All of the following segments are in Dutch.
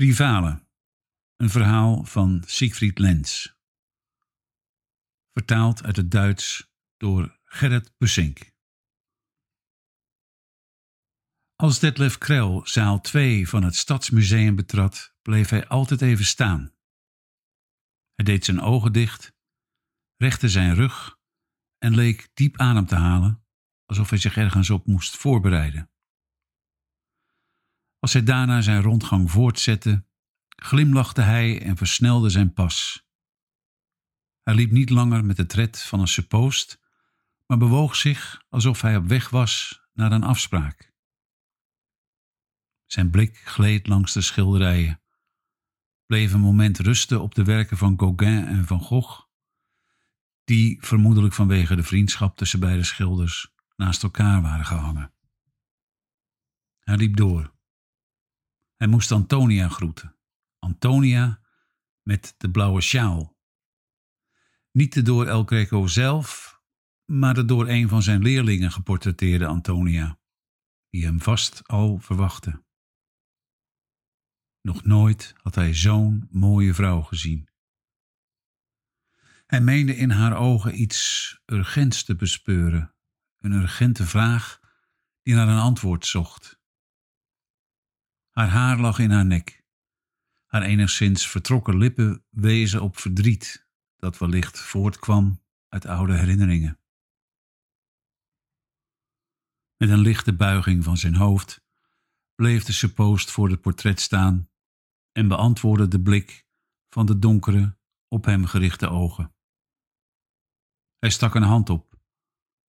Rivalen. Een verhaal van Siegfried Lenz. Vertaald uit het Duits door Gerrit Bussink. Als Detlef Krell zaal 2 van het Stadsmuseum betrad, bleef hij altijd even staan. Hij deed zijn ogen dicht, rechte zijn rug en leek diep adem te halen, alsof hij zich ergens op moest voorbereiden. Als hij daarna zijn rondgang voortzette, glimlachte hij en versnelde zijn pas. Hij liep niet langer met de tred van een suppost, maar bewoog zich alsof hij op weg was naar een afspraak. Zijn blik gleed langs de schilderijen, bleef een moment rusten op de werken van Gauguin en van Gogh, die vermoedelijk vanwege de vriendschap tussen beide schilders naast elkaar waren gehangen. Hij liep door. Hij moest Antonia groeten. Antonia met de blauwe sjaal. Niet de door El Greco zelf, maar de door een van zijn leerlingen geportretteerde Antonia, die hem vast al verwachtte. Nog nooit had hij zo'n mooie vrouw gezien. Hij meende in haar ogen iets urgents te bespeuren, een urgente vraag die naar een antwoord zocht. Haar haar lag in haar nek. Haar enigszins vertrokken lippen wezen op verdriet dat wellicht voortkwam uit oude herinneringen. Met een lichte buiging van zijn hoofd bleef de suppost voor het portret staan en beantwoordde de blik van de donkere, op hem gerichte ogen. Hij stak een hand op,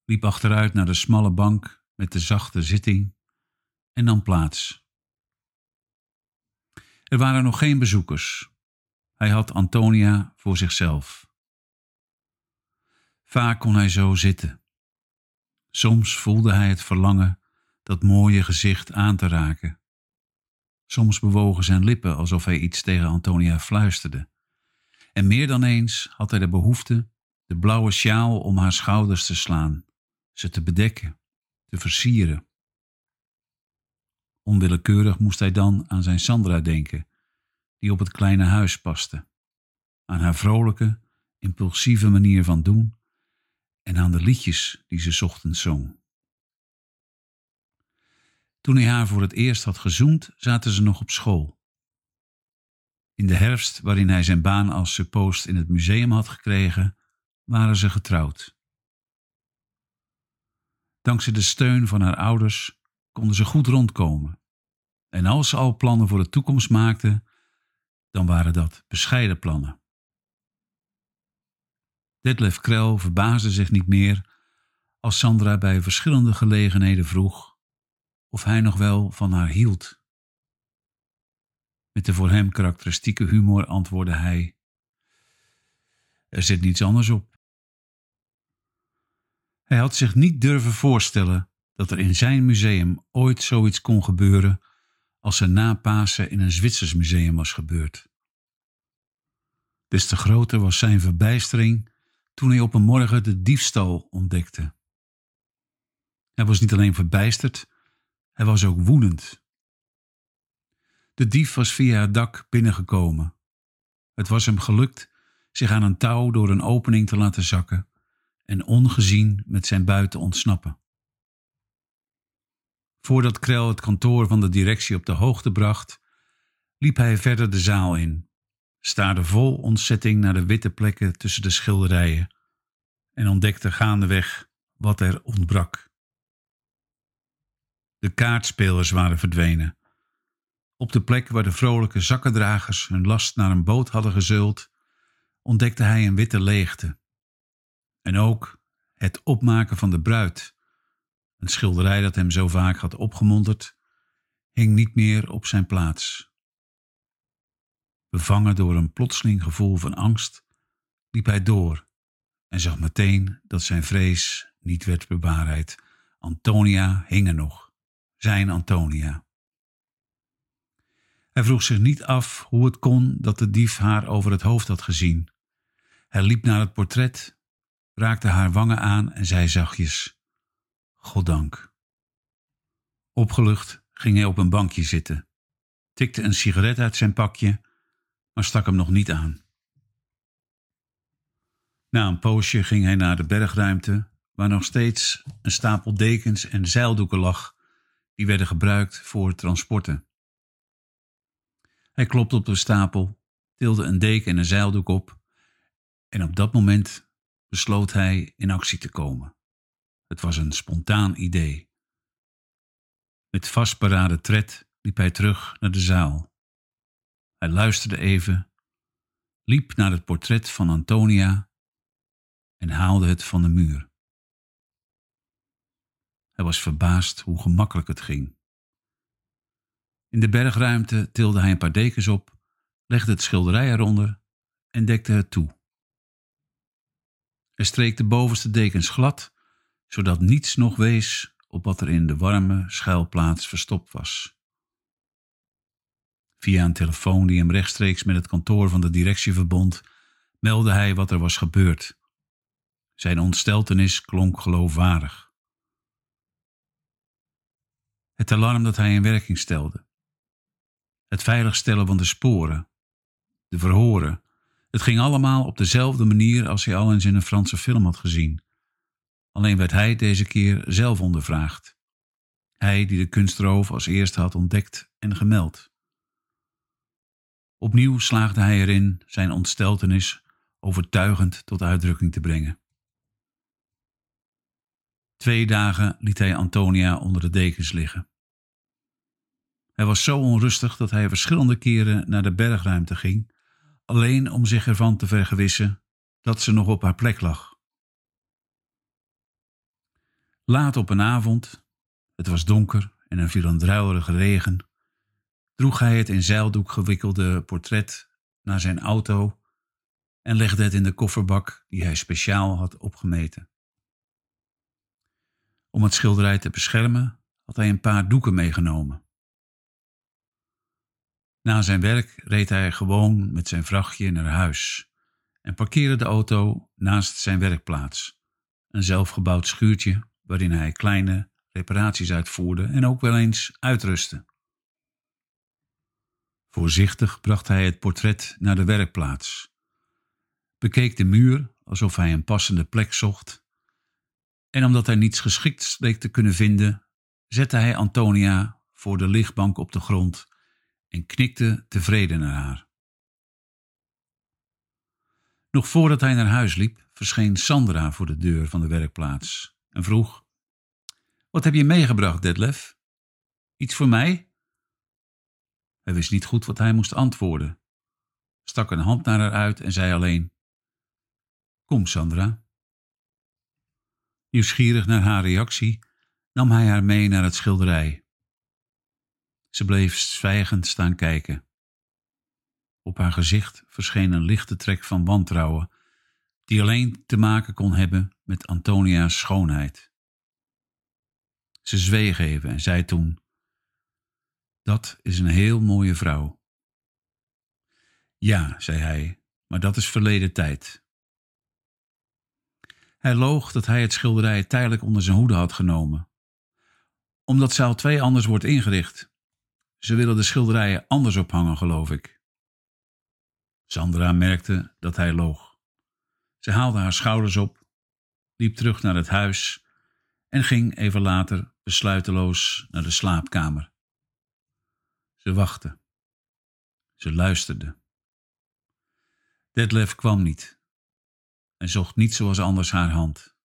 liep achteruit naar de smalle bank met de zachte zitting en nam plaats. Er waren nog geen bezoekers. Hij had Antonia voor zichzelf. Vaak kon hij zo zitten. Soms voelde hij het verlangen dat mooie gezicht aan te raken. Soms bewogen zijn lippen alsof hij iets tegen Antonia fluisterde. En meer dan eens had hij de behoefte de blauwe sjaal om haar schouders te slaan, ze te bedekken, te versieren. Onwillekeurig moest hij dan aan zijn Sandra denken, die op het kleine huis paste, aan haar vrolijke, impulsieve manier van doen en aan de liedjes die ze ochtends zong. Toen hij haar voor het eerst had gezoend, zaten ze nog op school. In de herfst, waarin hij zijn baan als suppost in het museum had gekregen, waren ze getrouwd. Dankzij de steun van haar ouders konden ze goed rondkomen. En als ze al plannen voor de toekomst maakten, dan waren dat bescheiden plannen. Detlef Krel verbaasde zich niet meer als Sandra bij verschillende gelegenheden vroeg of hij nog wel van haar hield. Met de voor hem karakteristieke humor antwoordde hij: Er zit niets anders op. Hij had zich niet durven voorstellen dat er in zijn museum ooit zoiets kon gebeuren als er na Pasen in een Zwitsers museum was gebeurd. Des te groter was zijn verbijstering toen hij op een morgen de diefstal ontdekte. Hij was niet alleen verbijsterd, hij was ook woedend. De dief was via het dak binnengekomen. Het was hem gelukt zich aan een touw door een opening te laten zakken en ongezien met zijn buit te ontsnappen. Voordat Krel het kantoor van de directie op de hoogte bracht, liep hij verder de zaal in, staarde vol ontzetting naar de witte plekken tussen de schilderijen en ontdekte gaandeweg wat er ontbrak. De kaartspelers waren verdwenen. Op de plek waar de vrolijke zakkendragers hun last naar een boot hadden gezeuld, ontdekte hij een witte leegte. En ook het opmaken van de bruid, een schilderij dat hem zo vaak had opgemonterd, hing niet meer op zijn plaats. Bevangen door een plotseling gevoel van angst, liep hij door en zag meteen dat zijn vrees niet werd bewaarheid. Antonia hing er nog zijn Antonia. Hij vroeg zich niet af hoe het kon dat de dief haar over het hoofd had gezien. Hij liep naar het portret, raakte haar wangen aan en zei zachtjes: Goddank. Opgelucht ging hij op een bankje zitten, tikte een sigaret uit zijn pakje, maar stak hem nog niet aan. Na een poosje ging hij naar de bergruimte, waar nog steeds een stapel dekens en zeildoeken lag, die werden gebruikt voor transporten. Hij klopte op de stapel, tilde een deken en een zeildoek op, en op dat moment besloot hij in actie te komen. Het was een spontaan idee. Met vastberaden tred liep hij terug naar de zaal. Hij luisterde even, liep naar het portret van Antonia en haalde het van de muur. Hij was verbaasd hoe gemakkelijk het ging. In de bergruimte tilde hij een paar dekens op, legde het schilderij eronder en dekte het toe. Hij streek de bovenste dekens glad, zodat niets nog wees op wat er in de warme schuilplaats verstopt was. Via een telefoon die hem rechtstreeks met het kantoor van de directie verbond, meldde hij wat er was gebeurd. Zijn ontsteltenis klonk geloofwaardig. Het alarm dat hij in werking stelde. Het veiligstellen van de sporen. De verhoren. Het ging allemaal op dezelfde manier als hij al eens in een Franse film had gezien. Alleen werd hij deze keer zelf ondervraagd. Hij die de kunstroof als eerste had ontdekt en gemeld. Opnieuw slaagde hij erin zijn ontsteltenis overtuigend tot uitdrukking te brengen. Twee dagen liet hij Antonia onder de dekens liggen. Hij was zo onrustig dat hij verschillende keren naar de bergruimte ging, alleen om zich ervan te vergewissen dat ze nog op haar plek lag. Laat op een avond, het was donker en er viel een druilerige regen, droeg hij het in zeildoek gewikkelde portret naar zijn auto en legde het in de kofferbak die hij speciaal had opgemeten. Om het schilderij te beschermen had hij een paar doeken meegenomen. Na zijn werk reed hij gewoon met zijn vrachtje naar huis en parkeerde de auto naast zijn werkplaats, een zelfgebouwd schuurtje waarin hij kleine reparaties uitvoerde en ook wel eens uitrustte. Voorzichtig bracht hij het portret naar de werkplaats, bekeek de muur alsof hij een passende plek zocht, en omdat hij niets geschikts leek te kunnen vinden, zette hij Antonia voor de lichtbank op de grond en knikte tevreden naar haar. Nog voordat hij naar huis liep, verscheen Sandra voor de deur van de werkplaats en vroeg: Wat heb je meegebracht, Detlef? Iets voor mij? Hij wist niet goed wat hij moest antwoorden, stak een hand naar haar uit en zei alleen: Kom, Sandra. Nieuwsgierig naar haar reactie nam hij haar mee naar het schilderij. Ze bleef zwijgend staan kijken. Op haar gezicht verscheen een lichte trek van wantrouwen, die alleen te maken kon hebben met Antonia's schoonheid. Ze zweeg even en zei toen: Dat is een heel mooie vrouw. Ja, zei hij, maar dat is verleden tijd. Hij loog dat hij het schilderij tijdelijk onder zijn hoede had genomen, omdat zaal 2 anders wordt ingericht. Ze willen de schilderijen anders ophangen, geloof ik. Sandra merkte dat hij loog. Ze haalde haar schouders op, liep terug naar het huis en ging even later besluiteloos naar de slaapkamer. Ze wachtte. Ze luisterde. Detlef kwam niet en zocht niet zoals anders haar hand.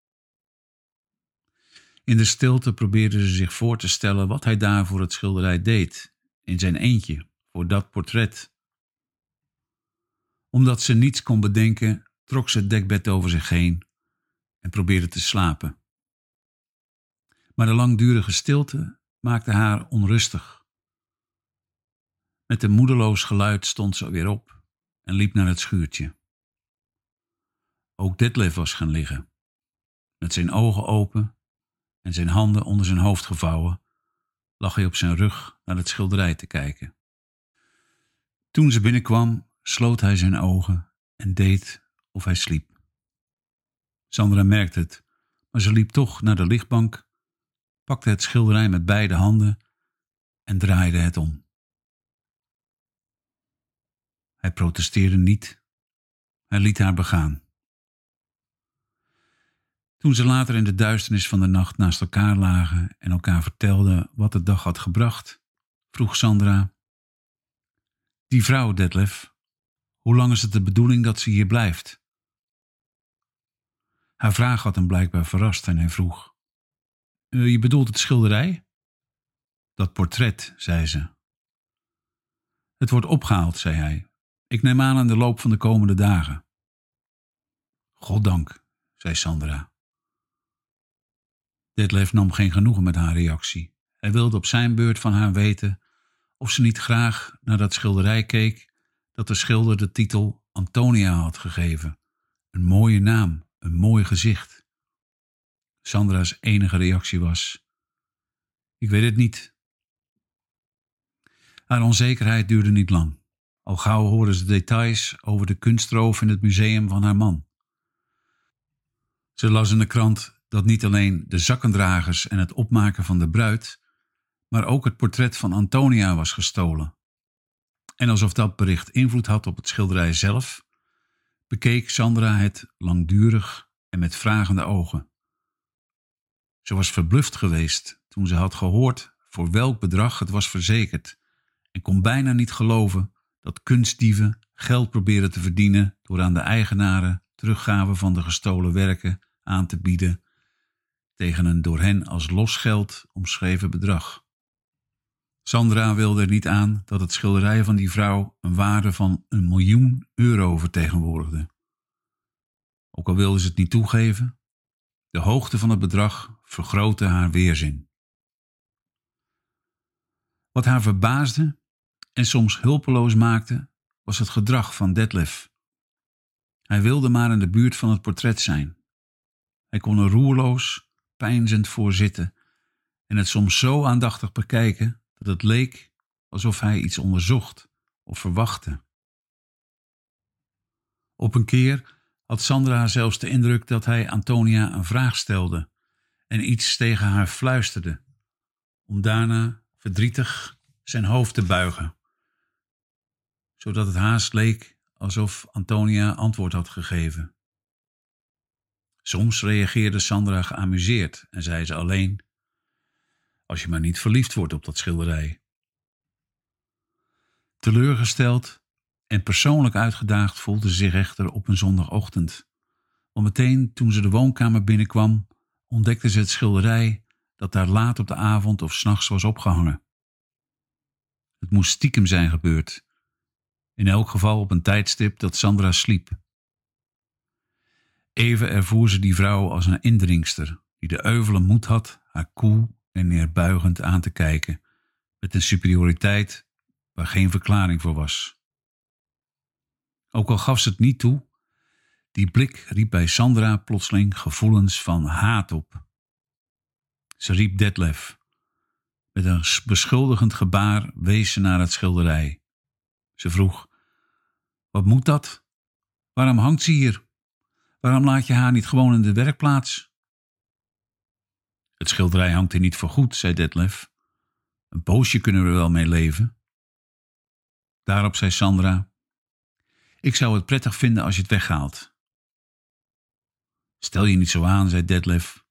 In de stilte probeerde ze zich voor te stellen wat hij daar voor het schilderij deed in zijn eentje voor dat portret. Omdat ze niets kon bedenken, trok ze het dekbed over zich heen en probeerde te slapen. Maar de langdurige stilte maakte haar onrustig. Met een moedeloos geluid stond ze weer op en liep naar het schuurtje. Ook Detlef was gaan liggen, met zijn ogen open en zijn handen onder zijn hoofd gevouwen, lag hij op zijn rug naar het schilderij te kijken. Toen ze binnenkwam, sloot hij zijn ogen en deed of hij sliep. Sandra merkte het, maar ze liep toch naar de lichtbank, pakte het schilderij met beide handen en draaide het om. Hij protesteerde niet. Hij liet haar begaan. Toen ze later in de duisternis van de nacht naast elkaar lagen en elkaar vertelden wat de dag had gebracht, vroeg Sandra: Die vrouw, Detlef, hoe lang is het de bedoeling dat ze hier blijft? Haar vraag had hem blijkbaar verrast en hij vroeg: "Eh, Je bedoelt het schilderij? Dat portret, zei ze. Het wordt opgehaald, zei hij. Ik neem aan in de loop van de komende dagen. Goddank, zei Sandra. Detlef nam geen genoegen met haar reactie. Hij wilde op zijn beurt van haar weten of ze niet graag naar dat schilderij keek dat de schilder de titel Antonia had gegeven. Een mooie naam, een mooi gezicht. Sandra's enige reactie was: Ik weet het niet. Haar onzekerheid duurde niet lang. Al gauw hoorde ze details over de kunstroof in het museum van haar man. Ze las in de krant dat niet alleen de zakkendragers en het opmaken van de bruid, maar ook het portret van Antonia was gestolen. En alsof dat bericht invloed had op het schilderij zelf, bekeek Sandra het langdurig en met vragende ogen. Ze was verbluft geweest toen ze had gehoord voor welk bedrag het was verzekerd en kon bijna niet geloven dat kunstdieven geld proberen te verdienen door aan de eigenaren teruggave van de gestolen werken aan te bieden tegen een door hen als losgeld omschreven bedrag. Sandra wilde er niet aan dat het schilderij van die vrouw een waarde van een miljoen euro vertegenwoordigde. Ook al wilde ze het niet toegeven, de hoogte van het bedrag vergrootte haar weerzin. Wat haar verbaasde en soms hulpeloos maakte, was het gedrag van Detlef. Hij wilde maar in de buurt van het portret zijn. Hij kon er roerloos, peinzend voor zitten en het soms zo aandachtig bekijken dat het leek alsof hij iets onderzocht of verwachtte. Op een keer had Sandra zelfs de indruk dat hij Antonia een vraag stelde en iets tegen haar fluisterde, om daarna verdrietig zijn hoofd te buigen, zodat het haast leek alsof Antonia antwoord had gegeven. Soms reageerde Sandra geamuseerd en zei ze alleen: Als je maar niet verliefd wordt op dat schilderij. Teleurgesteld en persoonlijk uitgedaagd voelde ze zich echter op een zondagochtend. Want meteen toen ze de woonkamer binnenkwam, ontdekte ze het schilderij dat daar laat op de avond of s'nachts was opgehangen. Het moest stiekem zijn gebeurd, in elk geval op een tijdstip dat Sandra sliep. Even ervoer ze die vrouw als een indringster, die de euvele moed had haar koel en neerbuigend aan te kijken, met een superioriteit waar geen verklaring voor was. Ook al gaf ze het niet toe, die blik riep bij Sandra plotseling gevoelens van haat op. Ze riep Detlef. Met een beschuldigend gebaar wees ze naar het schilderij. Ze vroeg: Wat moet dat? Waarom hangt ze hier? Waarom laat je haar niet gewoon in de werkplaats? Het schilderij hangt hier niet voor goed, zei Detlef. Een poosje kunnen we er wel mee leven. Daarop zei Sandra: Ik zou het prettig vinden als je het weghaalt. Stel je niet zo aan, zei Detlef.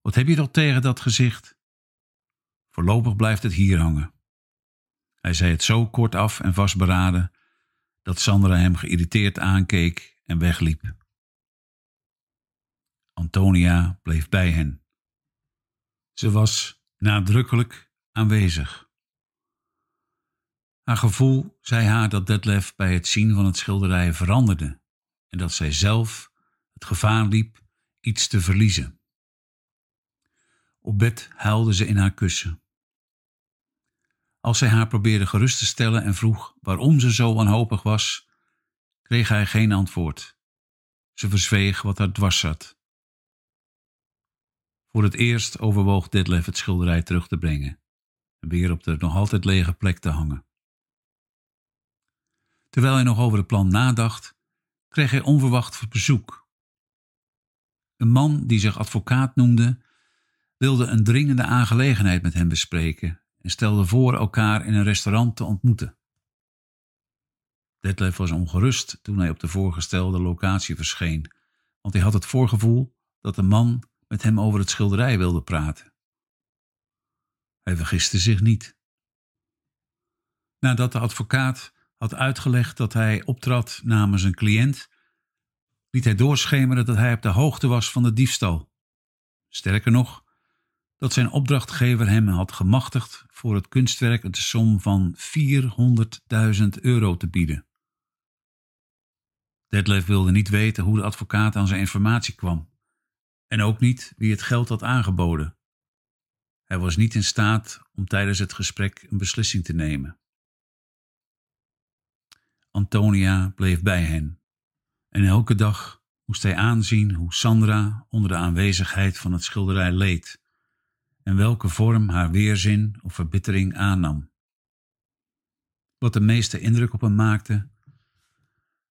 Wat heb je toch tegen dat gezicht? Voorlopig blijft het hier hangen. Hij zei het zo kort af en vastberaden dat Sandra hem geïrriteerd aankeek en wegliep. Antonia bleef bij hen. Ze was nadrukkelijk aanwezig. Haar gevoel zei haar dat Detlef bij het zien van het schilderij veranderde en dat zij zelf het gevaar liep iets te verliezen. Op bed huilde ze in haar kussen. Als hij haar probeerde gerust te stellen en vroeg waarom ze zo wanhopig was, kreeg hij geen antwoord. Ze verzweeg wat haar dwars zat. Voor het eerst overwoog Detlef het schilderij terug te brengen en weer op de nog altijd lege plek te hangen. Terwijl hij nog over het plan nadacht, kreeg hij onverwacht bezoek. Een man die zich advocaat noemde, wilde een dringende aangelegenheid met hem bespreken en stelde voor elkaar in een restaurant te ontmoeten. Detlef was ongerust toen hij op de voorgestelde locatie verscheen, want hij had het voorgevoel dat de man met hem over het schilderij wilde praten. Hij vergiste zich niet. Nadat de advocaat had uitgelegd dat hij optrad namens een cliënt, liet hij doorschemeren dat hij op de hoogte was van de diefstal. Sterker nog, dat zijn opdrachtgever hem had gemachtigd voor het kunstwerk een som van 400.000 euro te bieden. Detlef wilde niet weten hoe de advocaat aan zijn informatie kwam en ook niet wie het geld had aangeboden. Hij was niet in staat om tijdens het gesprek een beslissing te nemen. Antonia bleef bij hen en elke dag moest hij aanzien hoe Sandra onder de aanwezigheid van het schilderij leed en welke vorm haar weerzin of verbittering aannam. Wat de meeste indruk op hem maakte,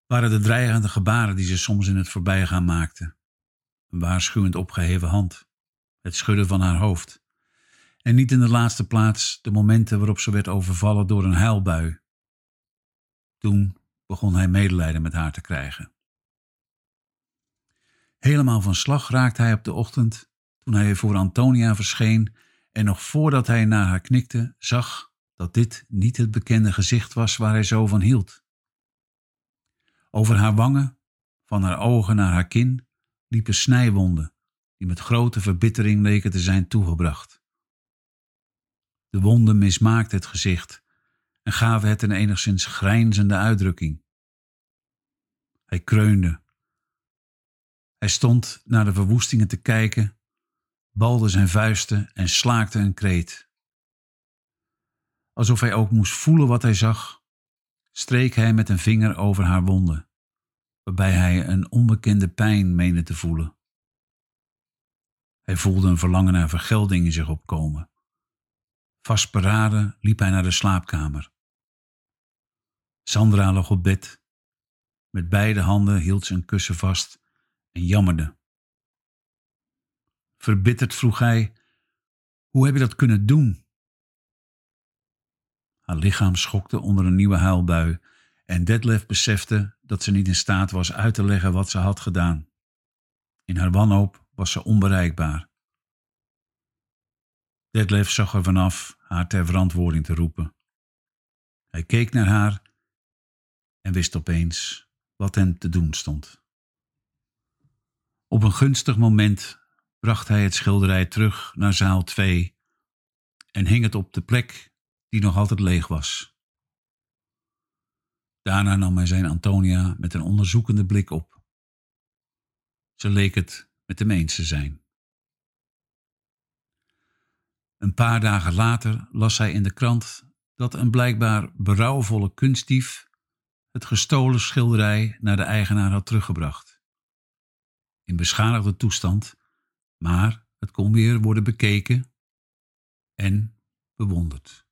waren de dreigende gebaren die ze soms in het voorbijgaan maakte. Waarschuwend opgeheven hand, het schudden van haar hoofd. En niet in de laatste plaats de momenten waarop ze werd overvallen door een huilbui. Toen begon hij medelijden met haar te krijgen. Helemaal van slag raakte hij op de ochtend toen hij voor Antonia verscheen en nog voordat hij naar haar knikte, zag dat dit niet het bekende gezicht was waar hij zo van hield. Over haar wangen, van haar ogen naar haar kin, liepen snijwonden die met grote verbittering leken te zijn toegebracht. De wonden mismaakten het gezicht en gaven het een enigszins grijnzende uitdrukking. Hij kreunde. Hij stond naar de verwoestingen te kijken, balde zijn vuisten en slaakte een kreet. Alsof hij ook moest voelen wat hij zag, streek hij met een vinger over haar wonden, waarbij hij een onbekende pijn meende te voelen. Hij voelde een verlangen naar vergelding in zich opkomen. Vastberaden liep hij naar de slaapkamer. Sandra lag op bed. Met beide handen hield ze een kussen vast en jammerde. Verbitterd vroeg hij: Hoe heb je dat kunnen doen? Haar lichaam schokte onder een nieuwe huilbui en Detlef besefte dat ze niet in staat was uit te leggen wat ze had gedaan. In haar wanhoop was ze onbereikbaar. Detlef zag er vanaf haar ter verantwoording te roepen. Hij keek naar haar en wist opeens wat hem te doen stond. Op een gunstig moment bracht hij het schilderij terug naar zaal 2 en hing het op de plek die nog altijd leeg was. Daarna nam hij zijn Antonia met een onderzoekende blik op. Ze leek het met hem eens te zijn. Een paar dagen later las hij in de krant dat een blijkbaar berouwvolle kunstdief het gestolen schilderij naar de eigenaar had teruggebracht. In beschadigde toestand, maar het kon weer worden bekeken en bewonderd.